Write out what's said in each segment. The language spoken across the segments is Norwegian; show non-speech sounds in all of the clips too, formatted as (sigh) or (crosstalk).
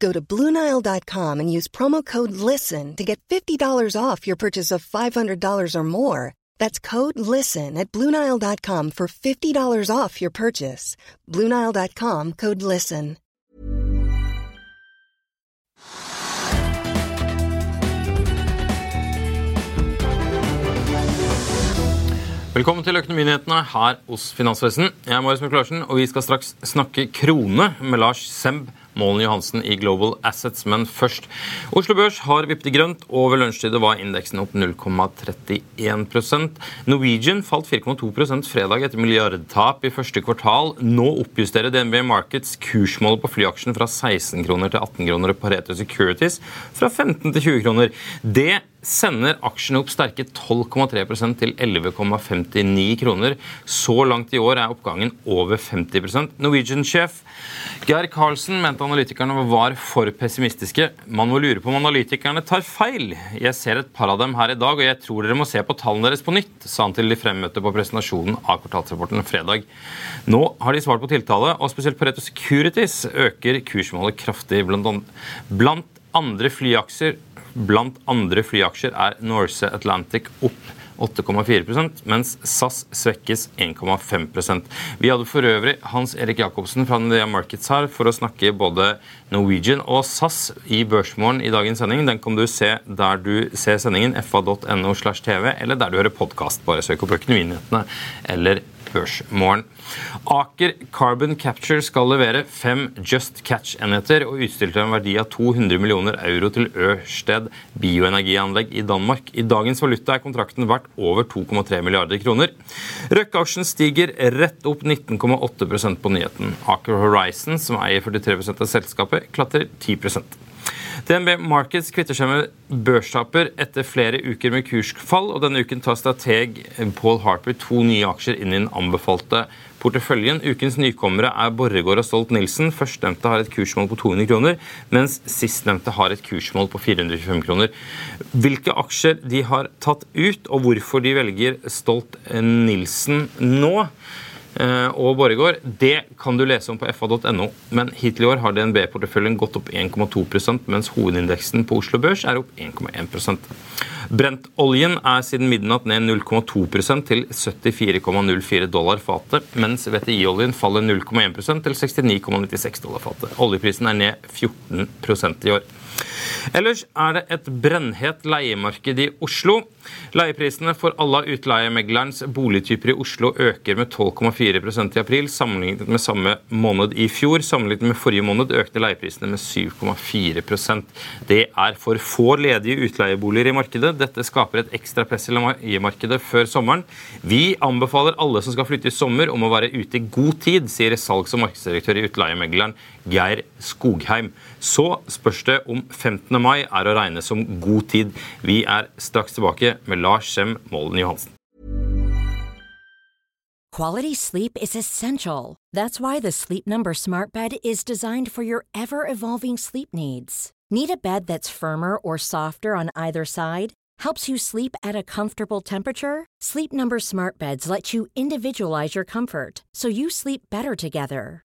Go to Bluenile.com and use promo code LISTEN to get $50 off your purchase of $500 or more. That's code LISTEN at Bluenile.com for $50 off your purchase. Bluenile.com code LISTEN. Velkommen til Økonominyhetene her hos Finansvesen. Jeg er Marius Mikkelsen, og vi skal straks snakke krone med Lars Semb Målen Johansen i Global Assets. Men først. Oslo Børs har vippet i grønt, og ved lunsjtid var indeksen opp 0,31% Norwegian falt 4,2% fredag etter milliardtap i første kvartal. Nå oppjusterer DNB Markets kursmålet på flyaksjen fra 16 kroner til 18 kroner og Pareto Securities fra 15 til 20 kroner. Det sender aksjene opp sterke 12,3% til 11,59 kroner. Så langt i år er oppgangen over 50% Norwegian-sjef Geir Karlsen mente analytikerne var for pessimistiske. Man må lure på om analytikerne tar feil. Jeg ser et par av dem her i dag, og jeg tror dere må se på tallene deres på nytt, sa han til de fremmøtte på presentasjonen av kvartalsrapporten fredag. Nå har de svart på tiltale, og spesielt på Reto Securities øker kursmålet kraftig. Blant andre flyaksjer Blant andre flyaksjer er Norse Atlantic opp 8,4% mens SAS svekkes 1,5% Vi hadde for øvrig Hans Erik Jacobsen fra Nordea Markets her for å snakke både Norwegian og SAS i Børsmorgen i dagens sending. Den kan du se der du ser sendingen, fa.no slash tv, eller der du hører podkast. Bare søk opp Økonominyhetene eller Børsmorgen. Aker Carbon Capture skal levere fem Just Catch-enheter og utstyr til en verdi av 200 millioner euro til Ørsted bioenergianlegg i Danmark. I dagens valuta er kontrakten verdt over 2,3 milliarder kroner. Røkke-aksjen stiger rett opp 19,8% på nyheten. Aker Horizon, som eier 43% av selskapet, klatrer 10 DNB Markets kvitter seg med børstaper etter flere uker med kursfall, og denne uken tar strateg Paul Harper to nye aksjer inn i den anbefalte porteføljen. Ukens nykommere er Borregaard og Stolt-Nielsen. Førstnevnte har et kursmål på 200 kroner, mens sistnevnte har et kursmål på 425 kroner. Hvilke aksjer de har tatt ut, og hvorfor de velger Stolt-Nielsen nå, Eh, og Borregaard, det kan du lese om på fa.no. Men hittil i år har DNB-porteføljen gått opp 1,2% mens hovedindeksen på Oslo Børs er opp 1,1% Brentoljen er siden midnatt ned 0,2% til 74,04 dollar fatet, mens VTI-oljen faller 0,1% til 69,96 dollar fatet. Oljeprisen er ned 14% i år. Ellers er det et brennhet leiemarked i Oslo. Leieprisene for alle utleiemeglerens boligtyper i Oslo øker med 12,4% i april sammenlignet med samme måned i fjor. Sammenlignet med forrige måned økte leieprisene med 7,4% Det er for få ledige utleieboliger i markedet. Dette skaper et ekstra press i leiemarkedet før sommeren. Vi anbefaler alle som skal flytte i sommer om å være ute i god tid, sier salgs- og markedsdirektør i Utleiemegleren Geir Skogheim. Så spørs det om 15. mai er å regne som god tid. Vi er straks tilbake med Lars Sem Molden Johansen. Quality sleep is essential. That's why the Sleep Number Smart Bed is designed for your ever evolving sleep needs. Need a bed that's firmer or softer on either side? Helps you sleep at a comfortable temperature? Sleep Number Smart Beds let you individualize your comfort so you sleep better together.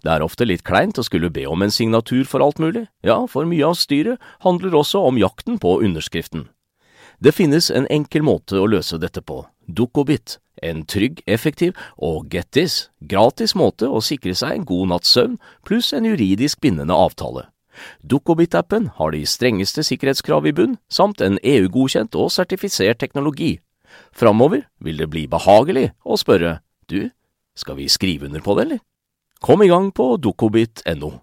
Det er ofte litt kleint å skulle be om en signatur for alt mulig, ja, for mye av styret handler også om jakten på underskriften. Det finnes en enkel måte å løse dette på, Dukkobit, en trygg, effektiv og get this, gratis måte å sikre seg en god natts søvn pluss en juridisk bindende avtale. Dukkobit-appen har de strengeste sikkerhetskrav i bunn, samt en EU-godkjent og sertifisert teknologi. Framover vil det bli behagelig å spørre du, skal vi skrive under på det, eller? Kom i gang på dokobit.no.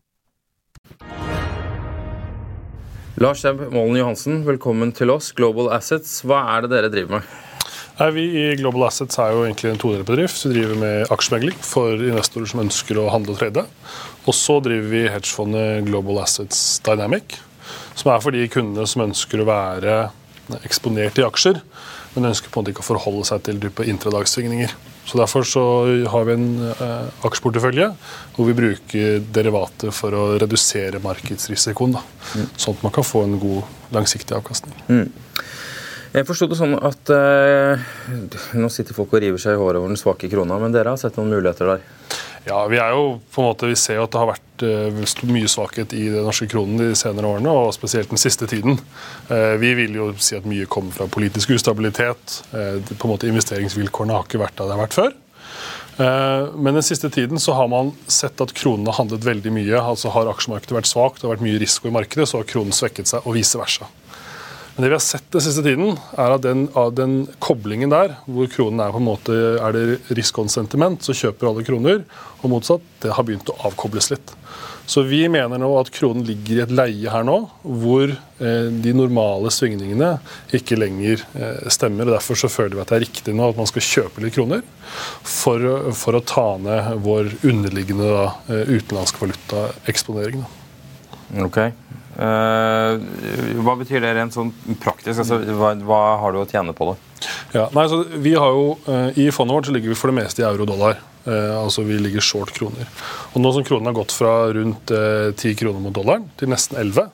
Lars Seb Målen Johansen, velkommen til oss. Global Assets, hva er det dere driver med? Nei, Vi i Global Assets er jo egentlig en todelt bedrift. Vi driver med aksjemegling for investorer som ønsker å handle og trade. Og så driver vi hedgefondet Global Assets Dynamic, som er for de kundene som ønsker å være eksponert i aksjer, men ønsker på en måte ikke å forholde seg til dype intradagssvingninger. Så Derfor så har vi en eh, aksjeportefølje hvor vi bruker derivatet for å redusere markedsrisikoen. Da, mm. Sånn at man kan få en god, langsiktig avkastning. Mm. Jeg forsto det sånn at eh, Nå sitter folk og river seg i håret over den svake krona, men dere har sett noen muligheter der? Ja, Vi er jo på en måte, vi ser jo at det har vært uh, mye svakhet i den norske kronen de senere årene, og spesielt den siste tiden. Uh, vi vil jo si at mye kommer fra politisk ustabilitet. Uh, på en måte Investeringsvilkårene har ikke vært der det har vært før. Men den siste tiden så har man sett at kronen har handlet veldig mye. altså Har aksjemarkedet vært svakt, det har vært mye risiko i markedet, så har kronen svekket seg, og vice versa. Men det vi har sett den siste tiden, er at den, den koblingen der, hvor kronen er på en måte, er det risk on sentiment, så kjøper alle kroner, og motsatt, det har begynt å avkobles litt. Så vi mener nå at kronen ligger i et leie her nå, hvor eh, de normale svingningene ikke lenger eh, stemmer. og Derfor så føler vi at det er riktig nå at man skal kjøpe litt kroner for, for å ta ned vår underliggende da, eh, utenlandske valutaeksponering. Okay. Uh, hva betyr det rent sånn praktisk? Altså, hva, hva, har du å tjene på det? Ja, nei, så vi har jo, uh, I fondet vårt så ligger vi for det meste i euro-dollar. Uh, altså Vi ligger short kroner. Og Nå som kronen har gått fra rundt 10 kroner mot dollaren til nesten 11,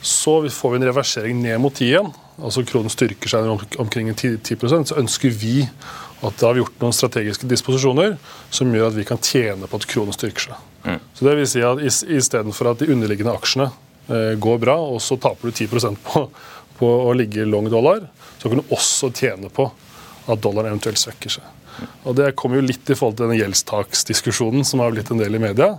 så får vi en reversering ned mot 10 igjen. Altså kronen styrker seg om, omkring 10, 10% så ønsker vi at da har vi gjort noen strategiske disposisjoner som gjør at vi kan tjene på at kronen styrker seg. Mm. Så det vil si at Istedenfor at de underliggende aksjene Eh, går bra, og så taper du 10% på, på å ligge long dollar, så kan du også tjene på at dollaren eventuelt svekker seg. Og Det kommer jo litt i forhold til denne gjeldstaksdiskusjonen som har blitt en del i media.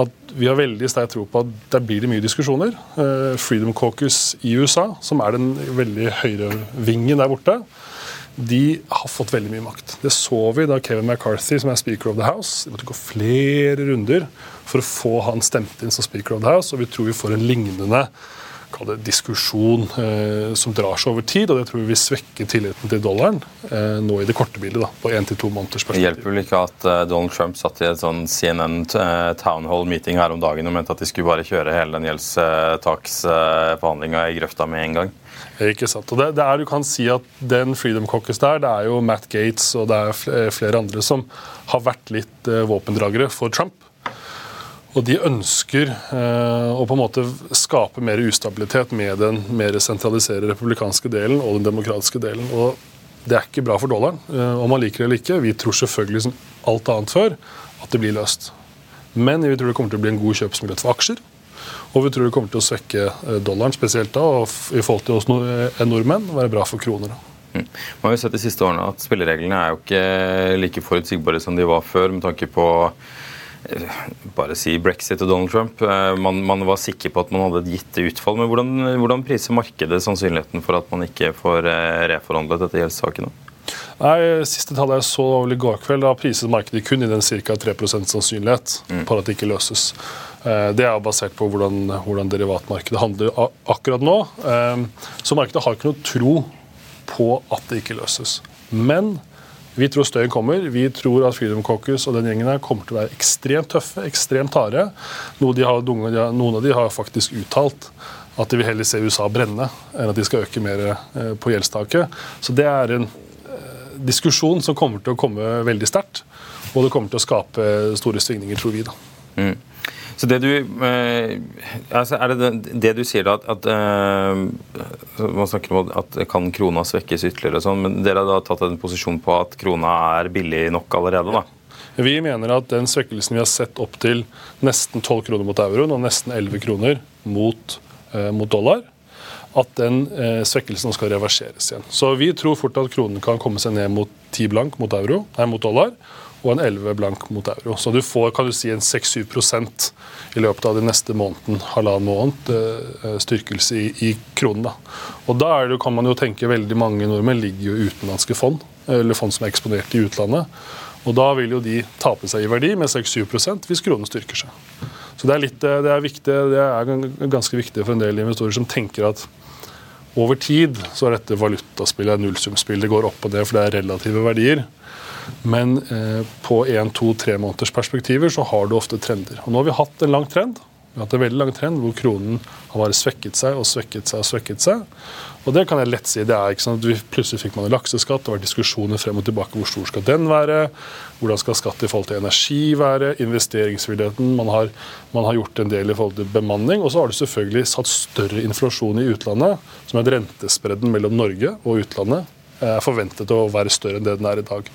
At Vi har veldig sterk tro på at der blir det mye diskusjoner. Eh, Freedom Caucus i USA, som er den veldig høyrevingen der borte, de har fått veldig mye makt. Det så vi da Kevin McCarthy, som er speaker of the house, de måtte gå flere runder for å få han stemt inn som speaker of the house, og vi tror vi får en lignende det, diskusjon eh, som drar seg over tid, og det tror vi vil svekke tilliten til dollaren eh, nå i det korte bildet. da, på en til to måneders perspektiv. Det hjelper vel ikke at uh, Donald Trump satt i et sånn CNN uh, town hall meeting her om dagen og mente at de skulle bare kjøre hele den gjeldstaksforhandlinga uh, i grøfta med en gang? Ikke sant. Og det, det, er, Du kan si at den Freedom Caucus der, det er jo Matt Gates og det er flere andre som har vært litt eh, våpendragere for Trump. Og de ønsker eh, å på en måte skape mer ustabilitet med den mer sentraliserte republikanske delen og den demokratiske delen. Og det er ikke bra for dollaren, eh, om man liker det eller ikke. Vi tror selvfølgelig som alt annet før at det blir løst. Men vi tror det kommer til å bli en god kjøpsmulighet for aksjer. Og vi tror det kommer til å svekke eh, dollaren, spesielt da, og i forhold til oss eh, nordmenn, være bra for kroner. Mm. Man har jo sett de siste årene at Spillereglene er jo ikke like forutsigbare som de var før, med tanke på eh, bare si brexit og Donald Trump. Man, man, var sikker på at man hadde et gitt utfall. Men hvordan, hvordan priser markedet sannsynligheten for at man ikke får reforhandlet dette gjeldssakene? Nei, Siste tallet jeg så i går kveld, da priset markedet kun i den ca. 3 sannsynlighet mm. på at det ikke løses. Eh, det er basert på hvordan, hvordan derivatmarkedet handler akkurat nå. Eh, så markedet har ikke noe tro på at det ikke løses. Men Vi tror støyen kommer. Vi tror at Freedom Caucus og den gjengen her kommer til å være ekstremt tøffe, ekstremt harde. Noen, de har, noen av de har faktisk uttalt at de vil heller se USA brenne enn at de skal øke mer eh, på gjeldstaket. Så det er en diskusjon som kommer til å komme veldig sterkt. Og det kommer til å skape store svingninger, tror vi. da. Mm. Så det du eh, altså Er det det du sier da, at, at eh, Man snakker om at kan krona svekkes ytterligere, og sånn, men dere har da tatt en posisjon på at krona er billig nok allerede? da? Vi mener at den svekkelsen vi har sett opp til nesten 12 kroner mot euroen og nesten 11 kroner mot, eh, mot dollar, at den eh, svekkelsen skal reverseres igjen. Så vi tror fort at kronen kan komme seg ned mot 10 blank mot, euro, nei, mot dollar og en 11 blank mot euro. Så du får kan du si, en 6-7 i løpet av de neste måneden, halvannen måned, eh, styrkelse i, i kronen. Da. Og da det, kan man jo tenke veldig mange nordmenn ligger jo i utenlandske fond, eller fond som er eksponert i utlandet. Og da vil jo de tape seg i verdi med 6-7 hvis kronen styrker seg. Så det er, litt, det er, viktig, det er ganske viktig for en del investorer som tenker at over tid så er dette valutaspillet nullsumspill. Det går opp og ned, for det er relative verdier. Men eh, på én, to, tre måneders perspektiver så har du ofte trender. Og nå har vi hatt en lang trend. Vi har hatt en veldig lang trend hvor kronen har bare svekket seg og svekket seg og svekket seg. Og det kan jeg lett si. det er ikke sånn at vi Plutselig fikk man en lakseskatt. Det var diskusjoner frem og tilbake. Hvor stor skal den være? Hvordan skal skatt i forhold til energi være? Investeringsvilligheten. Man har, man har gjort en del i forhold til bemanning. Og så har du selvfølgelig satt større inflasjon i utlandet, som er rentespredden mellom Norge og utlandet er forventet å være større enn det den er i dag.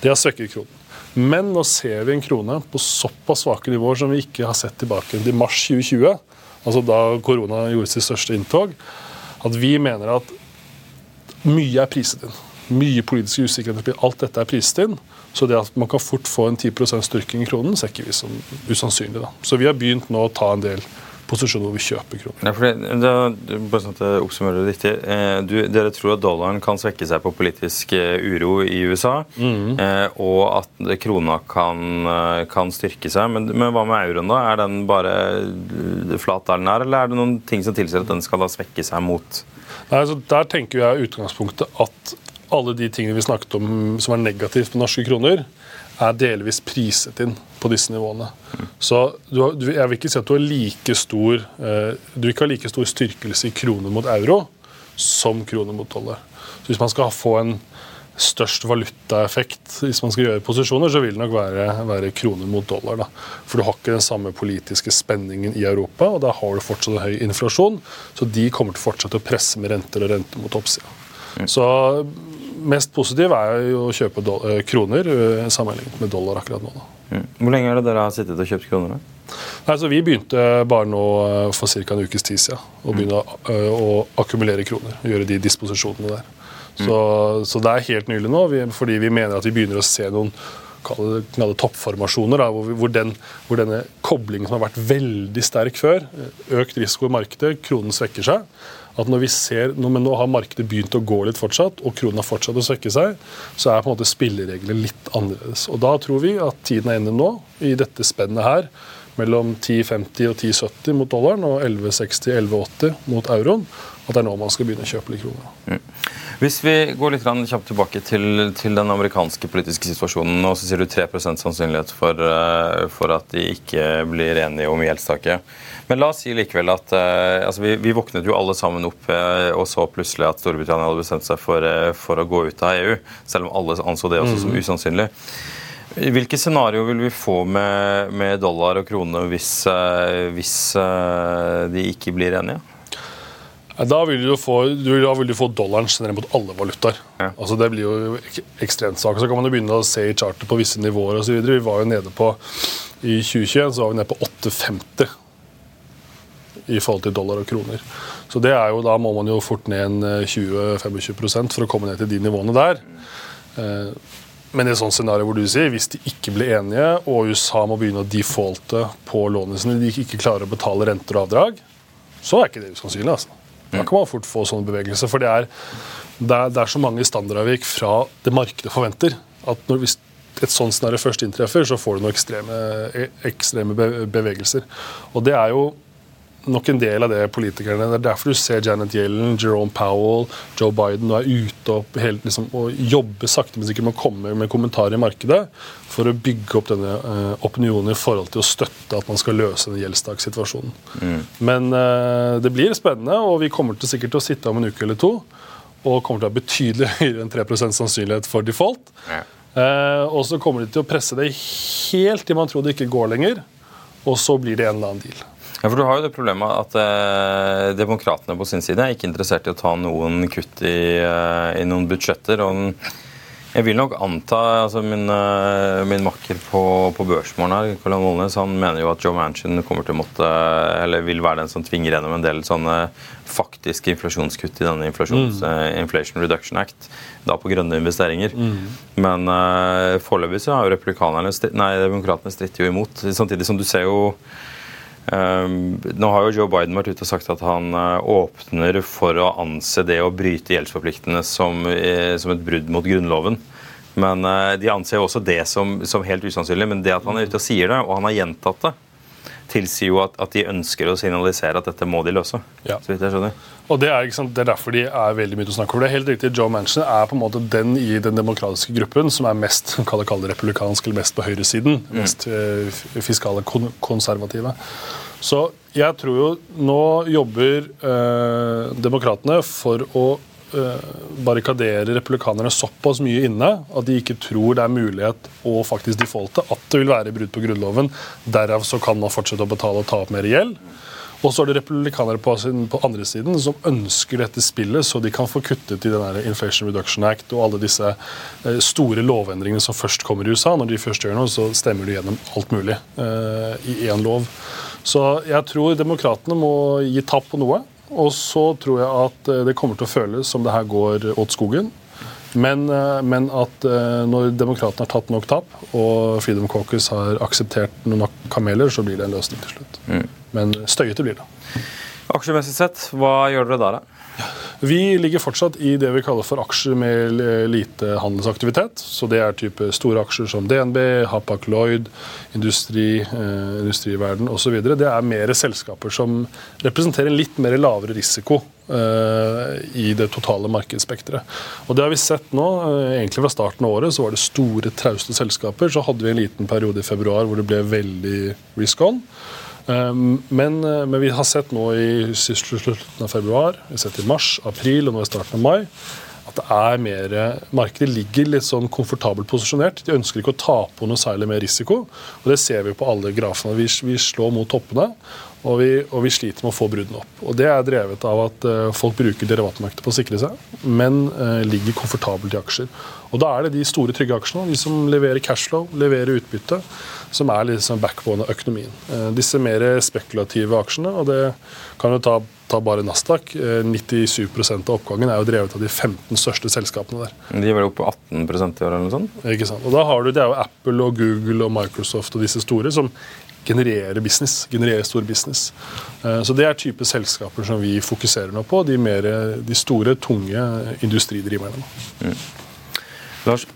Det har svekket kronen. Men nå ser vi en krone på såpass svake nivåer som vi ikke har sett tilbake til mars 2020, altså da korona gjorde sitt største inntog, at vi mener at mye er priset inn. Mye politisk usikkerhet. Alt dette er priset inn. Så det at man kan fort få en 10 styrking i kronen, ser ikke vi som usannsynlig. Da. Så vi har begynt nå å ta en del posisjon hvor vi kjøper kroner. Ja, det, det, bare sånn at jeg oppsummerer det riktig. Eh, du, dere tror at dollaren kan svekke seg på politisk eh, uro i USA, mm. eh, og at krona kan, kan styrke seg. Men, men, hva med euroen, da? Er den bare flat der den er, eller er det noen ting som tilsier at den skal da svekke seg mot Nei, altså Der tenker jeg utgangspunktet at alle de tingene vi snakket om som er negativt på norske kroner, er delvis priset inn på disse nivåene. Så du, du, jeg vil ikke si at du har like stor eh, du ikke ha like stor styrkelse i kroner mot euro som kroner mot dollar. Så Hvis man skal få en størst valutaeffekt hvis man skal gjøre posisjoner, så vil det nok være, være kroner mot dollar. Da. For du har ikke den samme politiske spenningen i Europa, og da har du fortsatt høy inflasjon. Så de kommer til å fortsette å presse med renter og renter mot oppsida. Mm. Så mest positiv er jo å kjøpe eh, kroner eh, sammenlignet med dollar akkurat nå. Mm. Hvor lenge er det dere har sittet og kjøpt kroner? Da? Nei, så Vi begynte bare nå eh, for ca. en ukes tid siden å mm. begynne å, å, akkumulere kroner. og Gjøre de disposisjonene der. Så, mm. så, det er helt nylig nå, fordi vi mener at vi begynner å se noen kalle toppformasjoner, da, hvor, hvor, den, hvor, denne koblingen som har vært veldig sterk før, økt risiko i markedet, kronen svekker seg, at når vi ser, Men nå har markedet begynt å gå litt fortsatt, og kronen har fortsatt å svekke seg, så er på en måte spillereglene litt annerledes. Og Da tror vi at tiden er inne nå, i dette spennet her, mellom 10,50 og 10,70 mot dollaren og 11,60-11,80 mot euroen, at det er nå man skal begynne å kjøpe litt kroner. Mm. Hvis vi går litt kjapt tilbake til, til, den amerikanske politiske situasjonen, og så sier du 3 sannsynlighet for, eh, for at de ikke blir enige om gjeldstaket. Men la oss si likevel at uh, altså vi, vi, våknet jo alle sammen opp uh, og så plutselig at Storbritannia hadde bestemt seg for, for, å gå ut av EU, selv om alle anså det også som mm. usannsynlig. Hvilke scenario vil vi få med, med dollar og krone hvis, hvis de ikke blir enige? Da vil, du få, da vil du få dollaren generelt mot alle valutaer. Ja. Altså det blir jo ekstremt sak. Så kan man jo begynne å se i charter på visse nivåer osv. Vi var jo nede på I 2021 så var vi nede på 8,50 i forhold til dollar og kroner. Så det er jo, Da må man jo fort ned en 20-25 eh, for å komme ned til de nivåene der. Eh, men i et sånt scenario hvor du sier, hvis de ikke blir enige, og USA må begynne å defaulte på lånene sine, de ikke klarer å betale renter og avdrag, så er ikke det usannsynlig. altså. Da kan man fort få sånne bevegelser. For det er, det er, det er så mange standardavvik fra det markedet forventer. at når, Hvis et sånt scenario først inntreffer, så får du noen ekstreme, ekstreme bevegelser. Og det er jo nok en del av det politikerne Det er derfor du ser Janet Yellen, Jerome Powell, Joe Biden nå er ute opp, helt, liksom, og jobber sakte, men sikkert med å komme med kommentarer i markedet for å bygge opp denne uh, opinionen i forhold til å støtte at man skal løse den gjeldstakssituasjonen. Mm. Men uh, det blir spennende, og vi kommer til sikkert til å sitte om en uke eller to og kommer til å ha betydelig (laughs) høyere enn 3 sannsynlighet for default. Ja. Uh, og så kommer de til å presse det helt til man tror det ikke går lenger, og så blir det en eller annen deal. Ja, for Du har jo det problemet at eh, Demokratene på sin side er ikke interessert i å ta noen kutt i, eh, i noen budsjetter. og jeg vil nok anta altså Min, uh, min makker på, på børsmorgen her, Karl Volnes, han mener jo at Joe Manchin kommer til å måtte, eller vil være den som tvinger gjennom en del sånne faktiske inflasjonskutt i denne inflasjons, mm. uh, Inflation Reduction Act, da på grønne investeringer. Mm. Men uh, foreløpig så har jo republikanerne, nei, demokratene stritter jo imot. Samtidig som du ser jo Um, nå har jo Joe Biden vært ute og sagt at han uh, åpner for å anse det å bryte gjeldsforpliktene som, uh, som et brudd mot Grunnloven. Men uh, De anser jo også det som, som, helt usannsynlig. Men det at han er ute og sier det, og han har gjentatt det, tilsier jo at, at de ønsker å signalisere at dette må de løse. Ja. så vidt jeg skjønner. Og det er, sant, det er, derfor de er veldig mye til å snakke om. Det er helt riktig, Joe Manchin er på en måte den i den demokratiske gruppen som er mest hva det republikansk eller mest på høyresiden. Mm. Mest uh, fiskale kon konservative. Så jeg tror jo Nå jobber eh, demokratene for å uh, barrikadere republikanerne såpass mye inne at de ikke tror det er mulighet å faktisk defaulte, at det vil være brudd på Grunnloven. Derav så kan man fortsette å betale og ta opp mer gjeld. Og så er det republikanere på, på andre siden som ønsker dette spillet, så de kan få kuttet i den Inflation Reduction Act og alle disse eh, store lovendringene som først kommer i USA. Når de først gjør noe, så stemmer de gjennom alt mulig eh, i én lov. Så jeg tror demokratene må gi tapp på noe. Og så tror jeg at eh, det kommer til å føles som det her går åt skogen. Men, eh, men, at eh, når demokratene har tatt nok tap, og Freedom Caucus har akseptert noen kameler, så blir det en løsning til slutt. Mm. Men støyete blir det. Aksjemessig sett, hva gjør dere der, da? Vi ligger fortsatt i det vi kaller for aksjer med lite handelsaktivitet. Så det er type store aksjer som DNB, Hapak Lloyd, Industri, eh, Industriverden osv. Det er mer selskaper som representerer litt mer lavere risiko eh, i det totale markedsspekteret. Og det har vi sett nå. Eh, egentlig fra starten av året så var det store, trauste selskaper. Så hadde vi en liten periode i februar hvor det ble veldig risk on. Ehm, men, eh, men, vi har sett nå i slutten av februar, vi har sett i mars, april og nå i starten av mai at det er mer, Markedet ligger litt sånn komfortabelt posisjonert. De ønsker ikke å ta på noe særlig mer risiko. og Det ser vi på alle grafene. Vi, vi slår mot toppene, og vi, og vi, sliter med å få bruddene opp. Og Det er drevet av at uh, folk bruker derivatmarkedet på å sikre seg, men uh, ligger komfortabelt i aksjer. Og Da er det de store, trygge aksjene, de som leverer cashflow, leverer utbytte, som er liksom backbone av økonomien. Uh, disse mer spekulative aksjene, og det kan jo ta, ta bare Nasdaq, 97 av oppgangen er jo drevet av de 15 største selskapene der. De er vel oppe på 18% i år eller noe sånt? Ikke sant. Og da har du, Det er jo Apple og Google og Microsoft og disse store som genererer business. genererer stor business. Eh, så Det er type selskaper som vi fokuserer nå på. De, mer, de store, tunge industridriverne. Mm. Lars,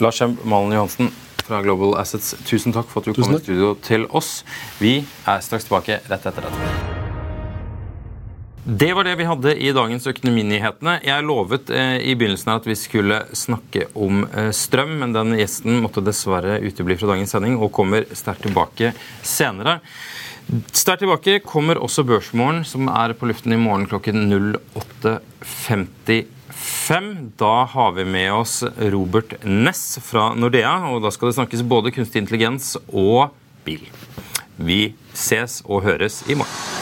Lars Malen Johansen fra Global Assets, tusen takk for at du kom i studio til oss. Vi er straks tilbake rett etter dette. Det var det vi hadde i dagens Økonominyhetene. Jeg lovet eh, i begynnelsen at vi skulle snakke om eh, strøm, men den gjesten måtte dessverre utebli fra dagens sending og kommer sterkt tilbake senere. Sterkt tilbake kommer også Børsmorgen, som er på luften i morgen klokken 08.55. Da har vi med oss Robert Ness fra Nordea, og da skal det snakkes både kunstig intelligens og bil. Vi ses og høres i morgen.